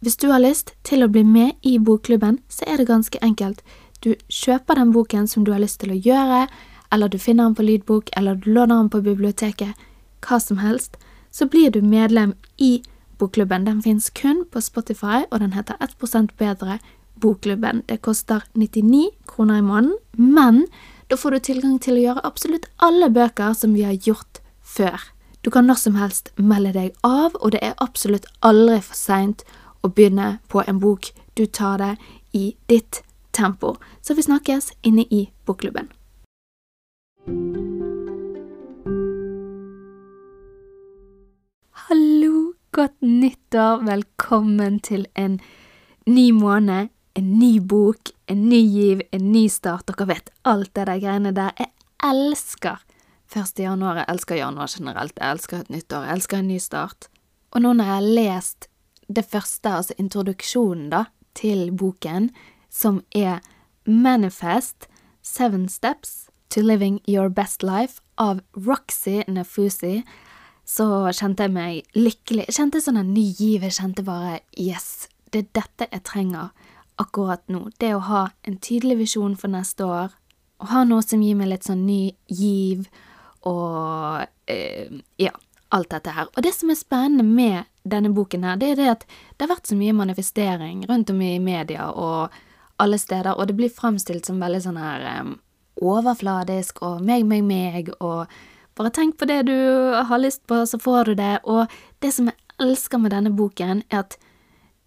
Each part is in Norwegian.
Hvis du har lyst til å bli med i bokklubben, så er det ganske enkelt. Du kjøper den boken som du har lyst til å gjøre, eller du finner den på lydbok, eller du låner den på biblioteket, hva som helst. Så blir du medlem i bokklubben. Den fins kun på Spotify, og den heter 1% bedre Bokklubben. Det koster 99 kroner i måneden, men da får du tilgang til å gjøre absolutt alle bøker som vi har gjort før. Du kan når som helst melde deg av, og det er absolutt aldri for seint å begynne på en bok. Du tar det i ditt tempo. Så vi snakkes inne i bokklubben. Hallo, godt nyttår. Velkommen til en ny måned, en ny bok, en ny giv, en ny start. Dere vet alt det der greiene der. Jeg elsker 1. januar, jeg elsker januar generelt, jeg elsker et nytt år, jeg elsker en ny start. Og nå når jeg har lest det første, altså introduksjonen, da, til boken, som er Manifest Seven Steps to Living Your Best Life av Roxy Nafusi, så kjente jeg meg lykkelig. Kjente sånn en ny giv. Jeg kjente bare yes, det er dette jeg trenger akkurat nå. Det å ha en tydelig visjon for neste år, å ha noe som gir meg litt sånn ny giv, og eh, ja, alt dette her. Og det som er spennende med denne boken her, det er det at det har vært så mye manifestering rundt om i media og alle steder, og det blir fremstilt som veldig sånn her um, overfladisk og meg, meg, meg, og bare tenk på det du har lyst på, så får du det. Og det som jeg elsker med denne boken, er at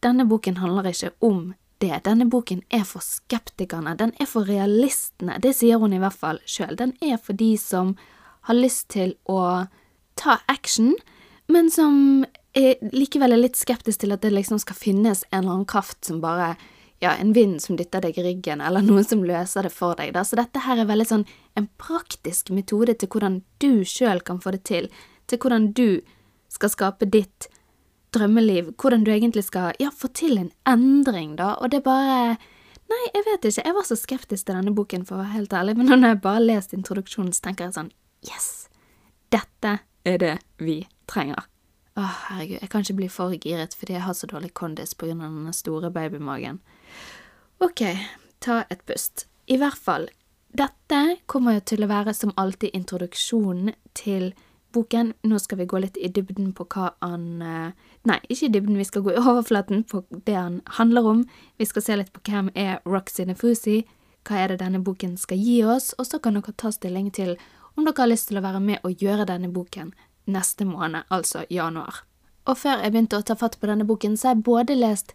denne boken handler ikke om det. Denne boken er for skeptikerne, den er for realistene, det sier hun i hvert fall sjøl. Den er for de som har lyst til å ta action, men som er likevel er litt skeptisk til at det liksom skal finnes en eller annen kraft som bare ja, en vind som dytter deg i ryggen, eller noen som løser det for deg, da. Så dette her er veldig sånn en praktisk metode til hvordan du sjøl kan få det til, til hvordan du skal skape ditt drømmeliv, hvordan du egentlig skal, ja, få til en endring, da, og det bare Nei, jeg vet ikke, jeg var så skeptisk til denne boken, for å være helt ærlig, men når jeg bare har lest introduksjonen, så tenker jeg sånn, yes, dette er det vi trenger. Å, herregud, jeg kan ikke bli for giret fordi jeg har så dårlig kondis av denne store babymagen. Ok, ta et pust. I hvert fall, dette kommer jo til å være som alltid introduksjonen til boken. Nå skal vi gå litt i dybden på hva han eh, Nei, ikke i dybden, vi skal gå i overflaten på det han handler om. Vi skal se litt på hvem er Roxy Nefusi, hva er det denne boken skal gi oss, og så kan dere ta stilling til om dere har lyst til å være med og gjøre denne boken neste måned, altså januar. Og før jeg begynte å ta fatt på denne boken, så har jeg både lest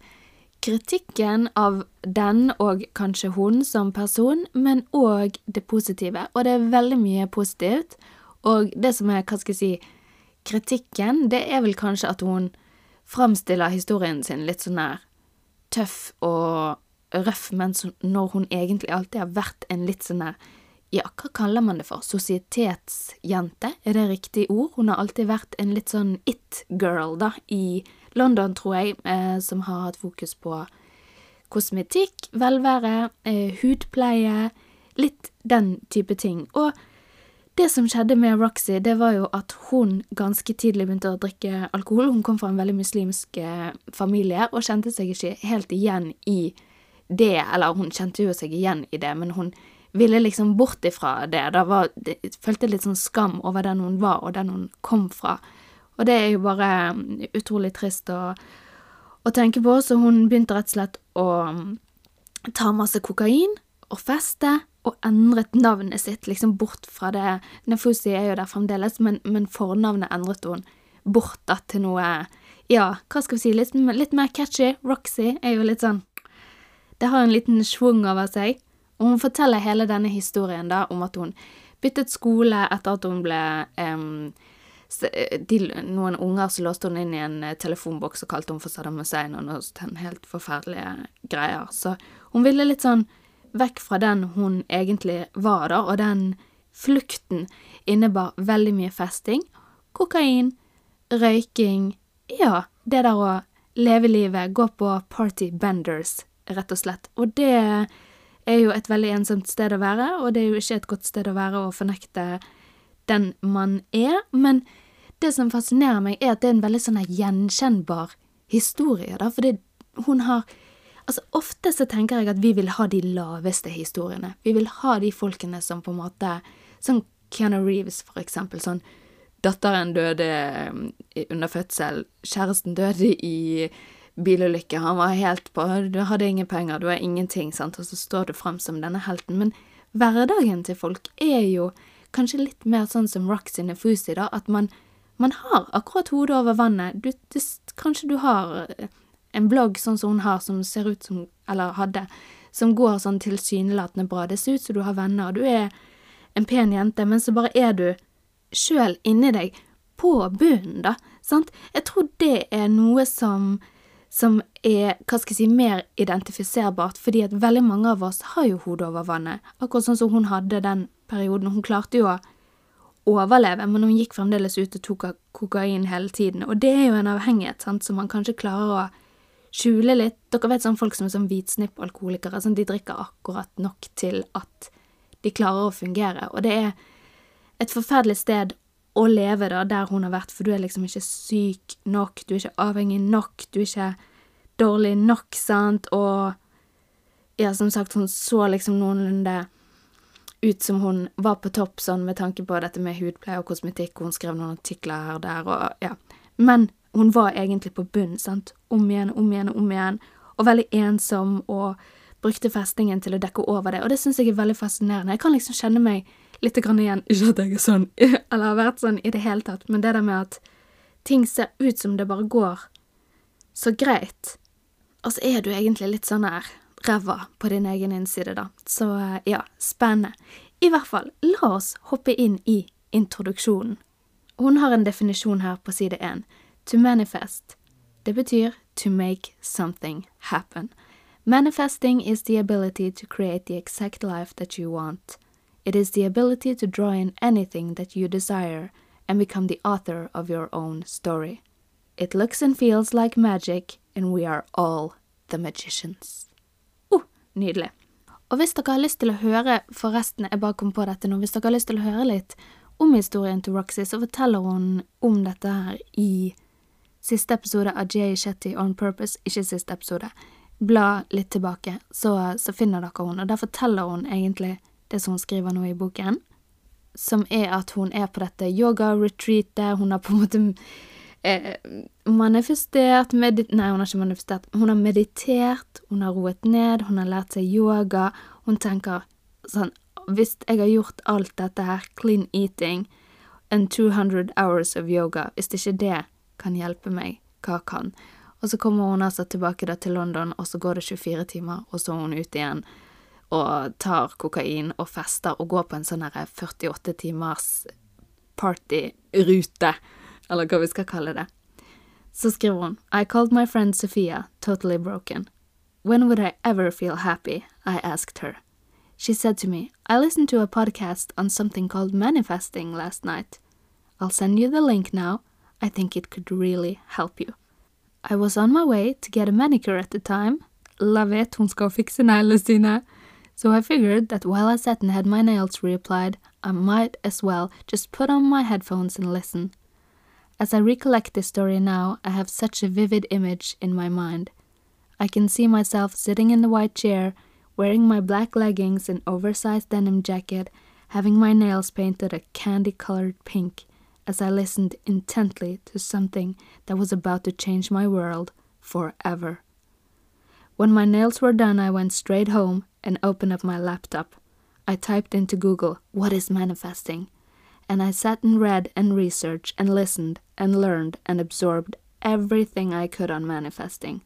kritikken av den og kanskje hun som person, men òg det positive. Og det er veldig mye positivt. Og det som er, hva skal jeg si, kritikken, det er vel kanskje at hun framstiller historien sin litt sånn her tøff og røff, mens når hun egentlig alltid har vært en litt sånn her ja, hva kaller man det for, sosietetsjente, er det riktig ord? Hun har alltid vært en litt sånn it-girl, da, i London, tror jeg, eh, som har hatt fokus på kosmetikk, velvære, eh, hudpleie, litt den type ting. Og det som skjedde med Roxy, det var jo at hun ganske tidlig begynte å drikke alkohol. Hun kom fra en veldig muslimsk eh, familie og kjente seg ikke helt igjen i det, eller hun kjente jo seg igjen i det, men hun ville liksom bort ifra det. Da var, det følte litt sånn skam over den hun var, og den hun kom fra. Og det er jo bare um, utrolig trist å, å tenke på, så hun begynte rett og slett å um, ta masse kokain og feste, og endret navnet sitt liksom bort fra det Nefusi er jo der fremdeles, men, men fornavnet endret hun bort da til noe Ja, hva skal vi si, litt, litt mer catchy. Roxy er jo litt sånn Det har en liten schwung over seg. Og hun forteller hele denne historien da om at hun byttet skole etter at hun ble um, de, noen unger så låste hun inn i en eh, telefonboks og kalte hun for Saddam Hussein og noen helt forferdelige greier. Så hun ville litt sånn vekk fra den hun egentlig var, da, og den flukten innebar veldig mye festing, kokain, røyking, ja, det der å leve livet, gå på party benders, rett og slett. Og det er jo et veldig ensomt sted å være, og det er jo ikke et godt sted å være å fornekte den man er, men det som fascinerer meg, er at det er en veldig sånn gjenkjennbar historie, da, for hun har Altså, ofte så tenker jeg at vi vil ha de laveste historiene. Vi vil ha de folkene som på en måte Sånn Keanu Reeves, for eksempel. Sånn Datteren døde eh, under fødsel. Kjæresten døde i bilulykke. Han var helt på Du hadde ingen penger, du har ingenting, sant, og så står du frem som denne helten. Men hverdagen til folk er jo kanskje litt mer sånn som Roxy Nefusi, da, at man, man har akkurat hodet over vannet. Du, det, kanskje du har eh, en blogg sånn som hun har, som ser ut som Eller hadde, som går sånn tilsynelatende bra. Det ser ut som du har venner, og du er en pen jente, men så bare er du sjøl inni deg på bunnen, da. Sant? Jeg tror det er noe som som er, hva skal jeg si, mer identifiserbart, fordi at veldig mange av oss har jo hodet over vannet, akkurat sånn som hun hadde den perioden. Hun klarte jo å overleve, men hun gikk fremdeles ut og tok kokain hele tiden, og det er jo en avhengighet, sant, som man kanskje klarer å skjule litt. Dere vet sånn folk som er sånn hvitsnippalkoholikere, sånn de drikker akkurat nok til at de klarer å fungere, og det er et forferdelig sted å leve da, der hun har vært, for du er liksom ikke syk nok, du er ikke avhengig nok, du er ikke dårlig nok, sant, og ja, som sagt, hun så liksom noenlunde ut som hun var på topp sånn med tanke på dette med hudpleie og kosmetikk, hun skrev noen artikler her og der, og ja, men hun var egentlig på bunn, sant, om igjen, om igjen, om igjen, og veldig ensom, og brukte festningen til å dekke over det, og det syns jeg er veldig fascinerende. Jeg kan liksom kjenne meg litt grann igjen. Ikke at jeg er sånn, eller har vært sånn i det hele tatt, men det der med at ting ser ut som det bare går så greit, og så er du egentlig litt sånn her ræva på din egen innside, da. Så ja, spennende. I hvert fall, la oss hoppe inn i introduksjonen. Hun har en definisjon her på side én. To manifest. Det betyr to make something happen. Manifesting is the ability to create the exact life that you want. It is the ability to draw in anything that you desire and become the author of your own story. It looks and feels like magic, and we are all the magicians. Oh, nydelig. Og hvis dere har lyst til å høre, forresten, jeg bare kom på dette nå, hvis dere har lyst til å høre litt om historien til Roxy, så forteller hun om dette her i siste episode av Jay Shetty On Purpose, ikke siste episode. Bla litt tilbake, så, så finner dere hun, og der forteller hun egentlig det som hun skriver nå i boken, som er at hun er på dette yoga-retreatet, hun har på en måte eh, manifestert medit Nei, hun har ikke manifestert. Hun har meditert, hun har roet ned, hun har lært seg yoga. Hun tenker sånn Hvis jeg har gjort alt dette her, clean eating and 200 hours of yoga, hvis ikke det kan hjelpe meg, hva kan? Og så kommer hun altså tilbake da til London, og så går det 24 timer, og så er hun ute igjen og tar kokain og fester og går på en sånn 48 timers partyrute, eller hva vi skal kalle det. Så skriver hun I called my friend Sophia, totally broken. When would I ever feel happy? I asked her. She said to me, I listened to a podcast on something called manifesting last night. I'll send you the link now. I think it could really help you. I was on my way to get a manicure at the time. La vet hun skal fikse neglene sine. So I figured that while I sat and had my nails reapplied, I might as well just put on my headphones and listen. As I recollect this story now, I have such a vivid image in my mind. I can see myself sitting in the white chair, wearing my black leggings and oversized denim jacket, having my nails painted a candy colored pink, as I listened intently to something that was about to change my world forever. When my nails were done, I went straight home and opened up my laptop. I typed into Google, What is manifesting? And I sat and read and researched and listened and learned and absorbed everything I could on manifesting.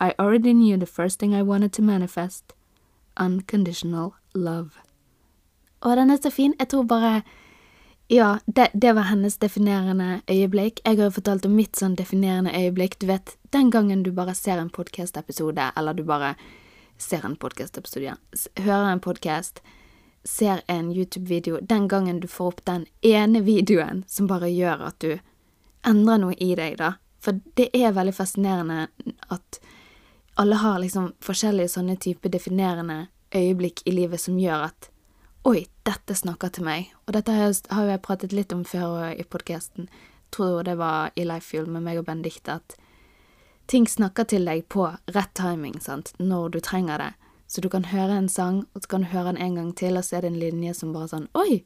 I already knew the first thing I wanted to manifest unconditional love. Og den er så fin. Jeg tror bare Ja, det, det, var hennes definerende øyeblikk. Jeg har jo fortalt om mitt sånn definerende øyeblikk. Du vet, den gangen du bare ser en podkast-episode, eller du bare ser en podkast-episode, ja. hører en podkast, ser en YouTube-video, den gangen du får opp den ene videoen som bare gjør at du endrer noe i deg, da. For det er veldig fascinerende at alle har liksom forskjellige sånne type definerende øyeblikk i livet som gjør at Oi, dette snakker til meg. Og dette har jo jeg pratet litt om før i podkasten. Tror det var i Life Fuel med meg og Benedicte at ting snakker til deg på rett timing, sant, når du trenger det. Så du kan høre en sang, og så kan du høre den en gang til, og så er det en linje som bare sånn Oi!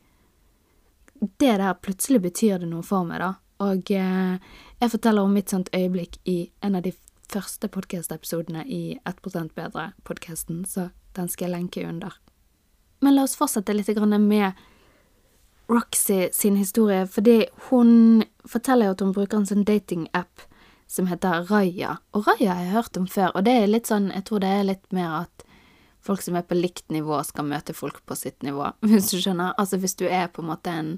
Det der plutselig betyr det noe for meg, da. Og eh, jeg forteller om mitt sånt øyeblikk i en av de første podkast-episodene i 1% bedre-podkasten, så den skal jeg lenke under. Men la oss fortsette litt med Roxy sin historie, fordi hun forteller at hun bruker en sånn datingapp som heter Raya. Og Raya har jeg hørt om før, og det er litt sånn, jeg tror det er litt mer at folk som er på likt nivå, skal møte folk på sitt nivå, hvis du skjønner. Altså hvis du er på en måte en,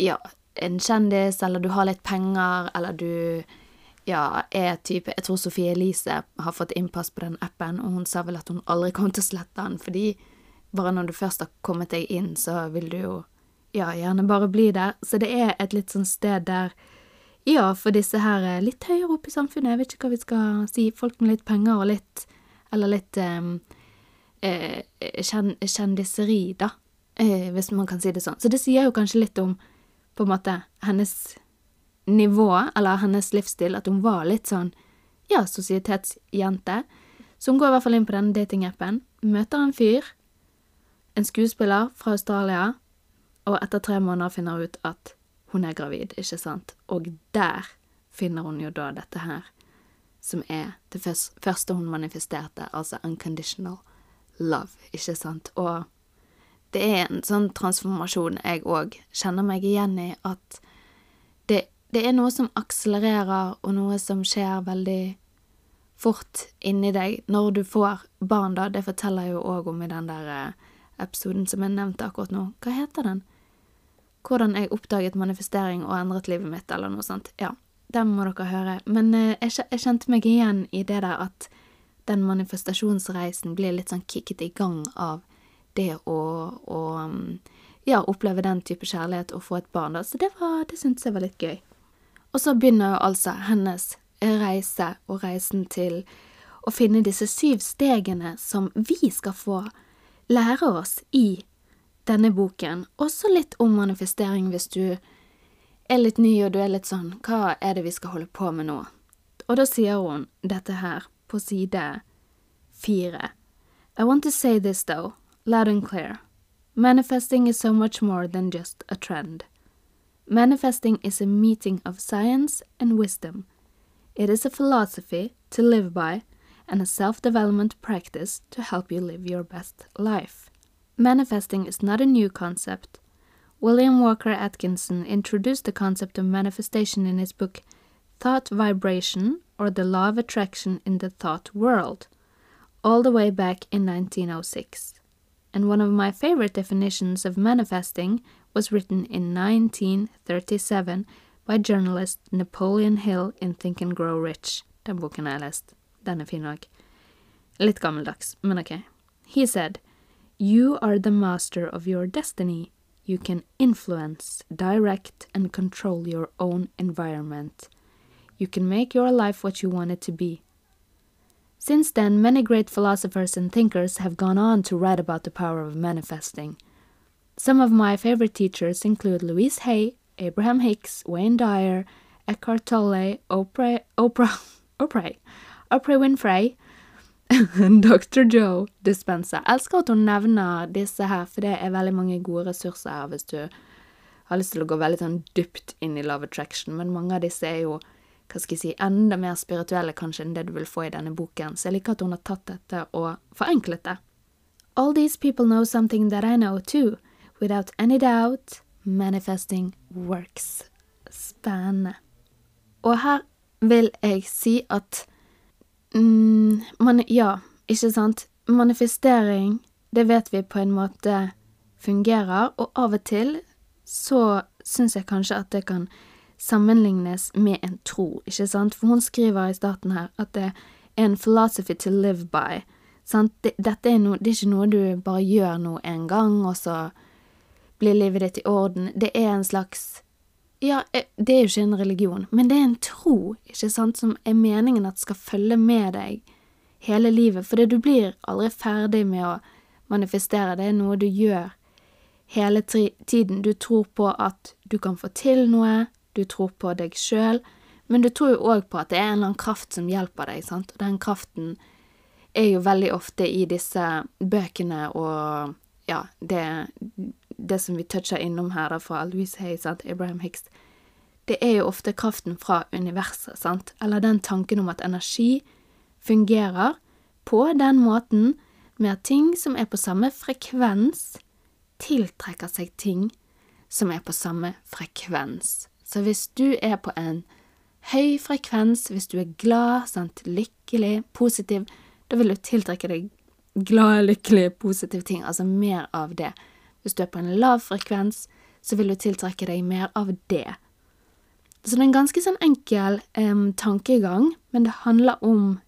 ja, en kjendis, eller du har litt penger, eller du ja, er type Jeg tror Sofie Elise har fått innpass på den appen, og hun sa vel at hun aldri kom til å slette den, fordi bare når du først har kommet deg inn, så vil du jo ja, gjerne bare bli der. Så det er et litt sånn sted der ja, for disse her eh, litt høyere oppe i samfunnet, jeg vet ikke hva vi skal si, folk med litt penger og litt Eller litt um, eh, kjendiseri, da, eh, hvis man kan si det sånn. Så det sier jo kanskje litt om på en måte hennes nivå, eller hennes livsstil, at hun var litt sånn ja, sosietetsjente. Så hun går i hvert fall inn på denne datingappen, møter en fyr, en skuespiller fra Australia, og etter tre måneder finner hun ut at hun er gravid, ikke sant? Og der finner hun jo da dette her, som er det første hun manifesterte, altså unconditional love, ikke sant? Og det er en sånn transformasjon jeg òg kjenner meg igjen i, at det, det er noe som akselererer, og noe som skjer veldig fort inni deg når du får barn, da. Det forteller jeg jo òg om i den der eh, episoden som jeg nevnte akkurat nå. Hva heter den? hvordan jeg oppdaget manifestering og endret livet mitt, eller noe sånt. Ja, den må dere høre. Men eh, jeg, kjente meg igjen i det der at den manifestasjonsreisen blir litt sånn kicket i gang av det å, å ja, oppleve den type kjærlighet og få et barn, da. Så det det syntes jeg var litt gøy. Og så begynner jo altså hennes reise og reisen til å finne disse syv stegene som vi skal få lære oss i denne boken, også litt om manifestering hvis du er litt ny og du er litt sånn Hva er det vi skal holde på med nå? Og da sier hun dette her på side fire. I want to say this though, loud and clear. Manifesting is so much more than just a trend. Manifesting is a meeting of science and wisdom. It is a philosophy to live by and a self development practice to help you live your best life. Manifesting is not a new concept. William Walker Atkinson introduced the concept of manifestation in his book Thought Vibration or the Law of Attraction in the Thought World, all the way back in 1906. And one of my favorite definitions of manifesting was written in 1937 by journalist Napoleon Hill in Think and Grow Rich. Den boken jeg. Den er fin òg. Litt gammeldags, men ok. He said, You are the master of your destiny. You can influence, direct, and control your own environment. You can make your life what you want it to be. Since then, many great philosophers and thinkers have gone on to write about the power of manifesting. Some of my favorite teachers include Louise Hay, Abraham Hicks, Wayne Dyer, Eckhart Tolle, Oprah, Oprah, Oprah, Oprah Winfrey, Dr. Joe Dispenza. Elsker at hun nevner disse her, for det er veldig mange gode ressurser her hvis du har lyst til å gå veldig sånn dypt inn i love attraction, men mange av disse er jo hva skal jeg si, enda mer spirituelle kanskje enn det du vil få i denne boken, så jeg liker at hun har tatt dette og forenklet det. All these people know something that I know too. Without any doubt, manifesting works. Spennende. Og her vil jeg si at mm, man, Ja, ikke sant? Manifestering, det vet vi på en måte fungerer, og av og til så syns jeg kanskje at det kan sammenlignes med en tro, ikke sant? For hun skriver i starten her at det er en philosophy to live by. Sant? Det, dette er, no, det er ikke noe du bare gjør noe en gang, og så blir livet ditt i orden. Det er en slags ja, eh, det er jo ikke en religion, men det er en tro, ikke sant, som er meningen at skal følge med deg hele livet, for det du blir aldri ferdig med å manifestere, det er noe du gjør hele tiden. Du tror på at du kan få til noe, du tror på deg sjøl, Men du tror jo òg på at det er en eller annen kraft som hjelper deg, sant, og den kraften er jo veldig ofte i disse bøkene og ja, det, det som vi toucher innom her, da, fra Louise Hay, sant, Abraham Hicks, det er jo ofte kraften fra universet, sant, eller den tanken om at energi fungerer på den måten med at ting som er på samme frekvens, tiltrekker seg ting som er på samme frekvens. Så hvis du er på en høy frekvens, hvis du er glad, sant, lykkelig, positiv, da vil du tiltrekke deg glade, lykkelige, positive ting, altså mer av det. Hvis du er på en lav frekvens, så vil du tiltrekke deg mer av det. Så det er en ganske sånn enkel um, tankegang, men det handler om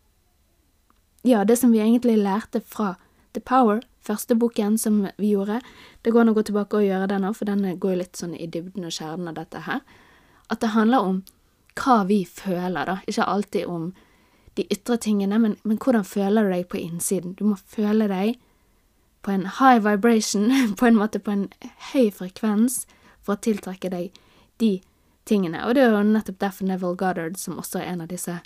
ja, det som vi egentlig lærte fra The Power, første boken som vi gjorde. Det går an å gå tilbake og gjøre den òg, for den går litt sånn i dybden og kjernen av dette her. At det handler om hva vi føler, da. Ikke alltid om de ytre tingene, men, men hvordan føler du deg på innsiden? Du må føle deg på en high vibration, på en måte på en høy frekvens, for å tiltrekke deg de tingene. Og det er jo nettopp derfor Neville Goddard, som også er en av disse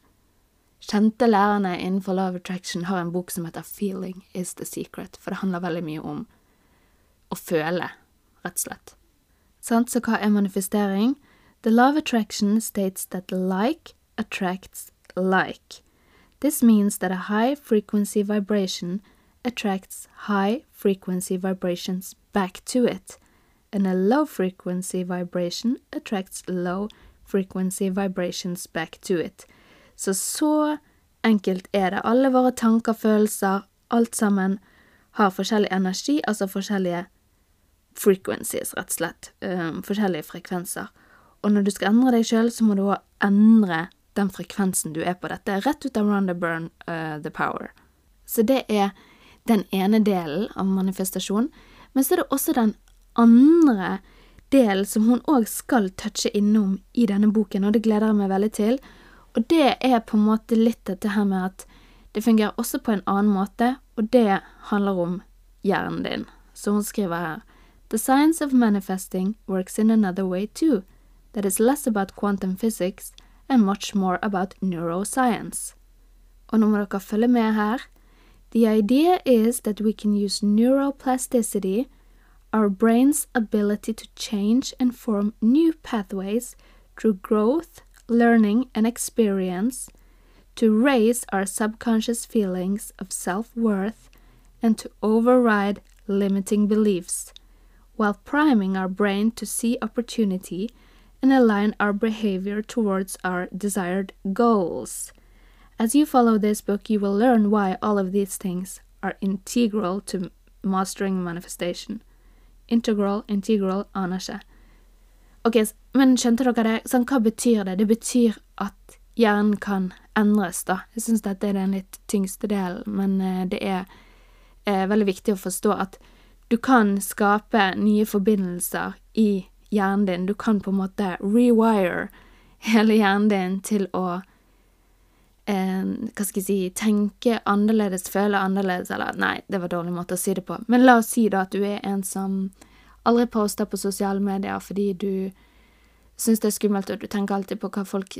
kjente lærerne innenfor love attraction, har en bok som heter Feeling is the secret, for det handler veldig mye om å føle, rett og slett. Så hva er manifestering? The love attraction states that like attracts like. This means that a high frequency vibration attracts high frequency vibrations back to it, and a low frequency vibration attracts low frequency vibrations back to it. Så så enkelt er det. Alle våre tanker, følelser, alt sammen har forskjellig energi, altså forskjellige frequencies, rett og slett. Um, forskjellige frekvenser. Og når du skal endre deg sjøl, så må du òg endre den frekvensen du er på. Dette rett ut av the Burn uh, The Power. Så det er den ene delen av manifestasjon. Men så er det også den andre delen som hun òg skal touche innom i denne boken, og det gleder jeg meg veldig til. Og det er på en måte litt dette her med at det fungerer også på en annen måte, og det handler om hjernen din. Så hun skriver her The science of manifesting works in another way too, that is less about quantum physics and much more about neuroscience. Og nå må dere følge med her. The idea is that we can use neuroplasticity, our brain's ability to change and form new pathways through growth, learning, and experience, to raise our subconscious feelings of self worth and to override limiting beliefs, while priming our brain to see opportunity and align our behavior towards our desired goals. As you follow this book, you will learn why all of these things are integral to mastering manifestation. Integral, integral, ikke. Ok, men skjønte dere det? Sånn, hva betyr det? Det betyr at hjernen kan endres, da. Jeg syns dette er den litt tyngste delen, men eh, det er er veldig viktig å forstå at du kan skape nye forbindelser i hjernen din. Du kan på en måte rewire hele hjernen din til å eh, Hva skal jeg si Tenke annerledes, føle annerledes, eller Nei, det var en dårlig måte å si det på. Men la oss si da at du er en som aldri poster på sosiale medier fordi du syns det er skummelt, og du tenker alltid på hva folk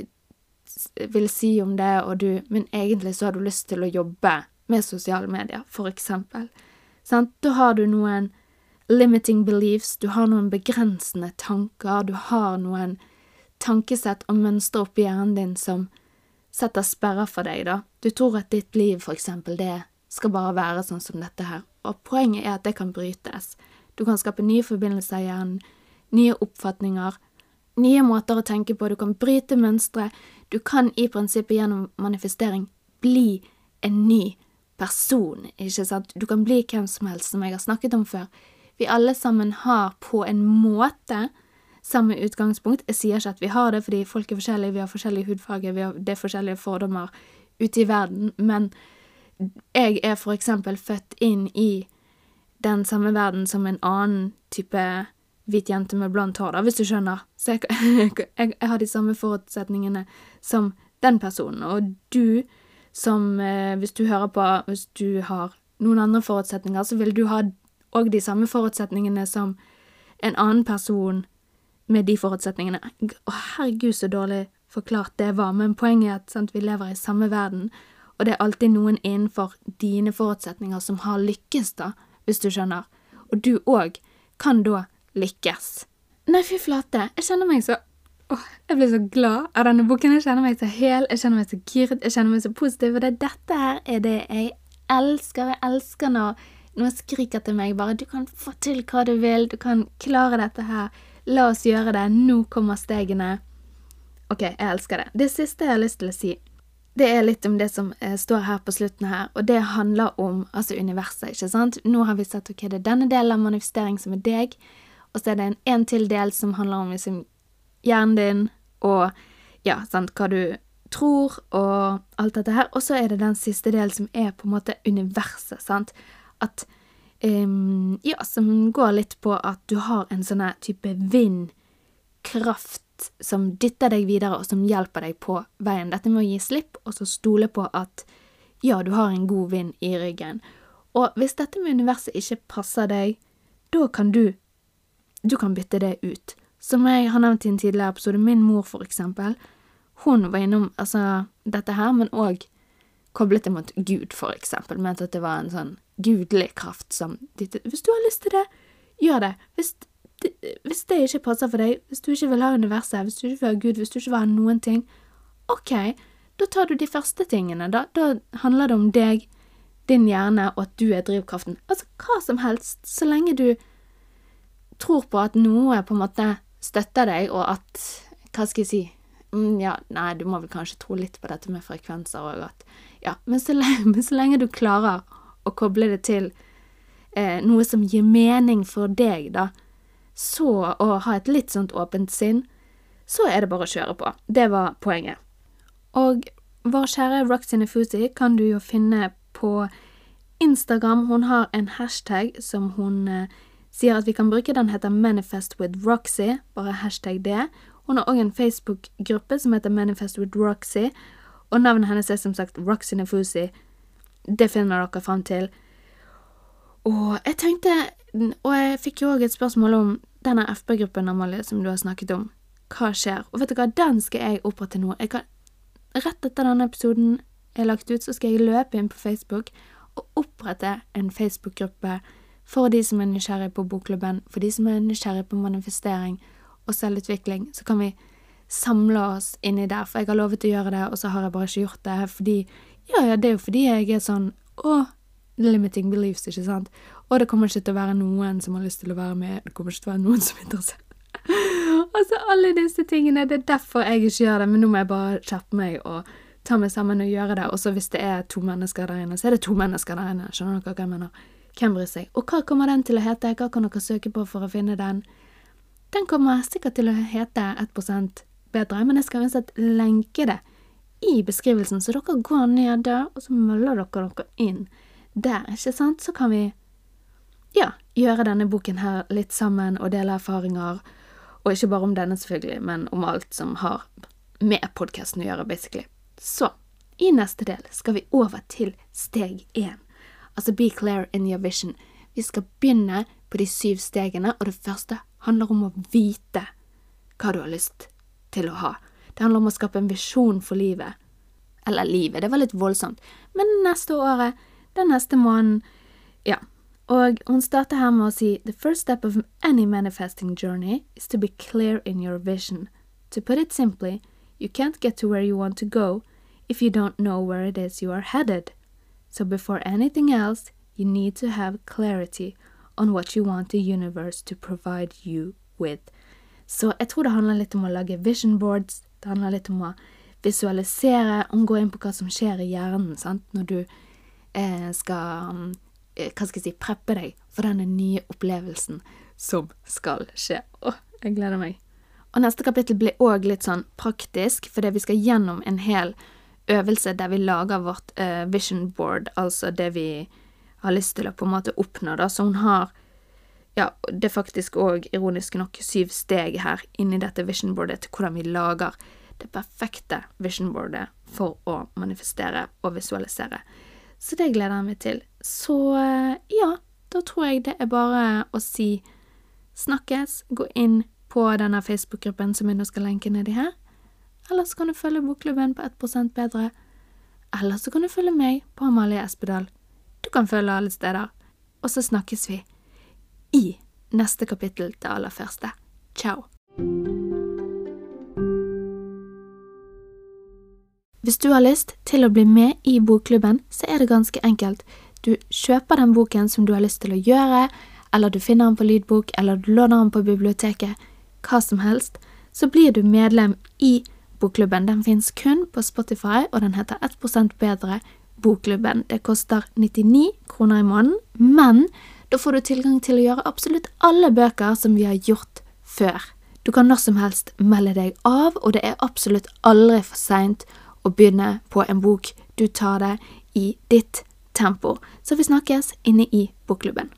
vil si om det, og du Men egentlig så har du lyst til å jobbe med sosiale medier, for eksempel. Sant? Da har du noen limiting beliefs, du har noen begrensende tanker, du har noen tankesett og mønstre oppi hjernen din som setter sperrer for deg, da. Du tror at ditt liv, for eksempel, det skal bare være sånn som dette her, og poenget er at det kan brytes. Du kan skape nye forbindelser i hjernen, nye oppfatninger, nye måter å tenke på, du kan bryte mønstre, du kan i prinsippet gjennom manifestering bli en ny person, ikke sant, du kan bli hvem som helst, som jeg har snakket om før. Vi alle sammen har på en måte samme utgangspunkt. Jeg sier ikke at vi har det, fordi folk er forskjellige, vi har forskjellige hudfarger, vi har, det forskjellige fordommer ute i verden, men jeg er for eksempel født inn i den samme verden som en annen type hvit jente med blondt hår, da, hvis du skjønner. Så jeg, jeg, jeg, har de samme forutsetningene som den personen, og du som, eh, hvis du hører på, hvis du har noen andre forutsetninger, så vil du ha òg de samme forutsetningene som en annen person med de forutsetningene. Å, herregud, så dårlig forklart det var, men poenget er at sant, vi lever i samme verden, og det er alltid noen innenfor dine forutsetninger som har lykkes, da, hvis du skjønner. Og du òg kan da lykkes. Nei, fy flate, jeg kjenner meg så Åh, jeg blir så glad av denne boken. Jeg kjenner meg så hel, jeg kjenner meg så giret, jeg kjenner meg så positiv. Og det, dette her er det jeg elsker. Jeg elsker når noen skriker til meg bare 'Du kan få til hva du vil. Du kan klare dette her. La oss gjøre det. Nå kommer stegene.' Ok, jeg elsker det. Det siste jeg har lyst til å si, det er litt om det som eh, står her på slutten her, og det handler om altså universet, ikke sant? Nå har vi sett ok, det er denne delen av manifestering som er deg, og så er det en, en til del som handler om liksom hjernen din og ja, sant, hva du tror og alt dette her. Og så er det den siste delen som er på en måte universet, sant. At um, Ja, som går litt på at du har en sånn type vindkraft som dytter deg videre, og som hjelper deg på veien. Dette med å gi slipp, og så stole på at ja, du har en god vind i ryggen. Og hvis dette med universet ikke passer deg, da kan du Du kan bytte det ut. Som jeg har nevnt i en tidligere episode, min mor, for eksempel, hun var innom altså, dette her, men òg koblet det mot Gud, for eksempel, mente at det var en sånn gudelig kraft som Hvis du har lyst til det, gjør det. Hvis det, hvis det ikke passer for deg, hvis du ikke vil ha universet, hvis du ikke vil ha Gud, hvis du ikke vil ha noen ting, ok, da tar du de første tingene, da. Da handler det om deg, din hjerne, og at du er drivkraften. Altså hva som helst, så lenge du tror på at noe på en måte støtter deg, og at Hva skal jeg si? Mm, ja, nei, du må vel kanskje tro litt på dette med frekvenser og at Ja, men så lenge, men så lenge du klarer å koble det til eh, noe som gir mening for deg, da, så å ha et litt sånt åpent sinn, så er det bare å kjøre på. Det var poenget. Og vår kjære Roxy Nefusi kan du jo finne på Instagram. Hun har en hashtag som hun eh, sier at vi kan bruke. Den heter Manifest with Roxy, bare hashtag det. Hun har òg en Facebook-gruppe som heter Manifest with Roxy, og navnet hennes er som sagt Roxy Nefusi. Det finner dere fram til. Og jeg tenkte Og jeg fikk jo òg et spørsmål om denne FB-gruppen, Amalie, som du har snakket om. Hva skjer? Og vet du hva, den skal jeg opprette nå. Jeg kan, rett etter denne episoden er lagt ut, så skal jeg løpe inn på Facebook og opprette en Facebook-gruppe for de som er nysgjerrig på bokklubben, for de som er nysgjerrig på manifestering og selvutvikling, så kan vi samle oss inni der, for jeg har lovet å gjøre det, og så har jeg bare ikke gjort det fordi Ja, ja, det er jo fordi jeg er sånn Å, limiting beliefs, ikke sant? Og det kommer ikke til å være noen som har lyst til å være med, det kommer ikke til å være noen som er interessert. altså, alle disse tingene, det er derfor jeg ikke gjør det, men nå må jeg bare skjerpe meg og ta meg sammen og gjøre det, og så hvis det er to mennesker der inne, så er det to mennesker der inne, skjønner dere hva jeg mener? Hvem bryr seg? Og hva kommer den til å hete, hva kan dere søke på for å finne den? Den kommer sikkert til å hete 1 bedre, men jeg skal uansett lenke det i beskrivelsen, så dere går ned der, og så møller dere dere inn der, ikke sant? Så kan vi, ja, gjøre denne boken her litt sammen og dele erfaringer, og ikke bare om denne, selvfølgelig, men om alt som har med podkasten å gjøre, basically. Så, i neste del skal vi over til steg én. Altså be clear in your vision. Vi skal begynne på de syv stegene, og det første handler om å vite hva du har lyst til å ha. Det handler om å skape en visjon for livet. Eller livet, det var litt voldsomt. Men neste året, den neste måneden, ja. Og hun starter her med å si The first step of any manifesting journey is to be clear in your vision. To put it simply, you can't get to where you want to go if you don't know where it is you are headed. So before anything else, you need to have clarity on what you want the universe to provide you with. Så jeg tror det handler litt om å lage vision boards, det handler litt om å visualisere, om å gå inn på hva som skjer i hjernen sant? når du eh, skal eh, Hva skal jeg si preppe deg for denne nye opplevelsen som skal skje. Å, jeg gleder meg. Og neste kapittel blir òg litt sånn praktisk, fordi vi skal gjennom en hel øvelse der vi lager vårt eh, vision board, altså det vi har lyst til å på en måte oppnå, da. Så hun har ja, det er faktisk òg, ironisk nok, syv steg her inni dette vision boardet til hvordan vi lager det perfekte vision boardet for å manifestere og visualisere. Så det gleder jeg meg til. Så eh, ja, da tror jeg det er bare å si snakkes, gå inn på denne Facebook-gruppen som jeg nå skal lenke nedi her, eller så kan du følge Bokklubben på 1 bedre, eller så kan du følge meg på Amalie Espedal. Du kan følge alle steder. Og så snakkes vi i neste kapittel til aller første. Ciao. Hvis du har lyst til å bli med i bokklubben, så er det ganske enkelt. Du kjøper den boken som du har lyst til å gjøre, eller du finner den på lydbok, eller du låner den på biblioteket, hva som helst, så blir du medlem i bokklubben. Den fins kun på Spotify, og den heter 1% bedre Bokklubben. Det koster 99 kroner i måneden, men da får du tilgang til å gjøre absolutt alle bøker som vi har gjort før. Du kan når som helst melde deg av, og det er absolutt aldri for seint å begynne på en bok. Du tar det i ditt tempo. Så vi snakkes inne i bokklubben.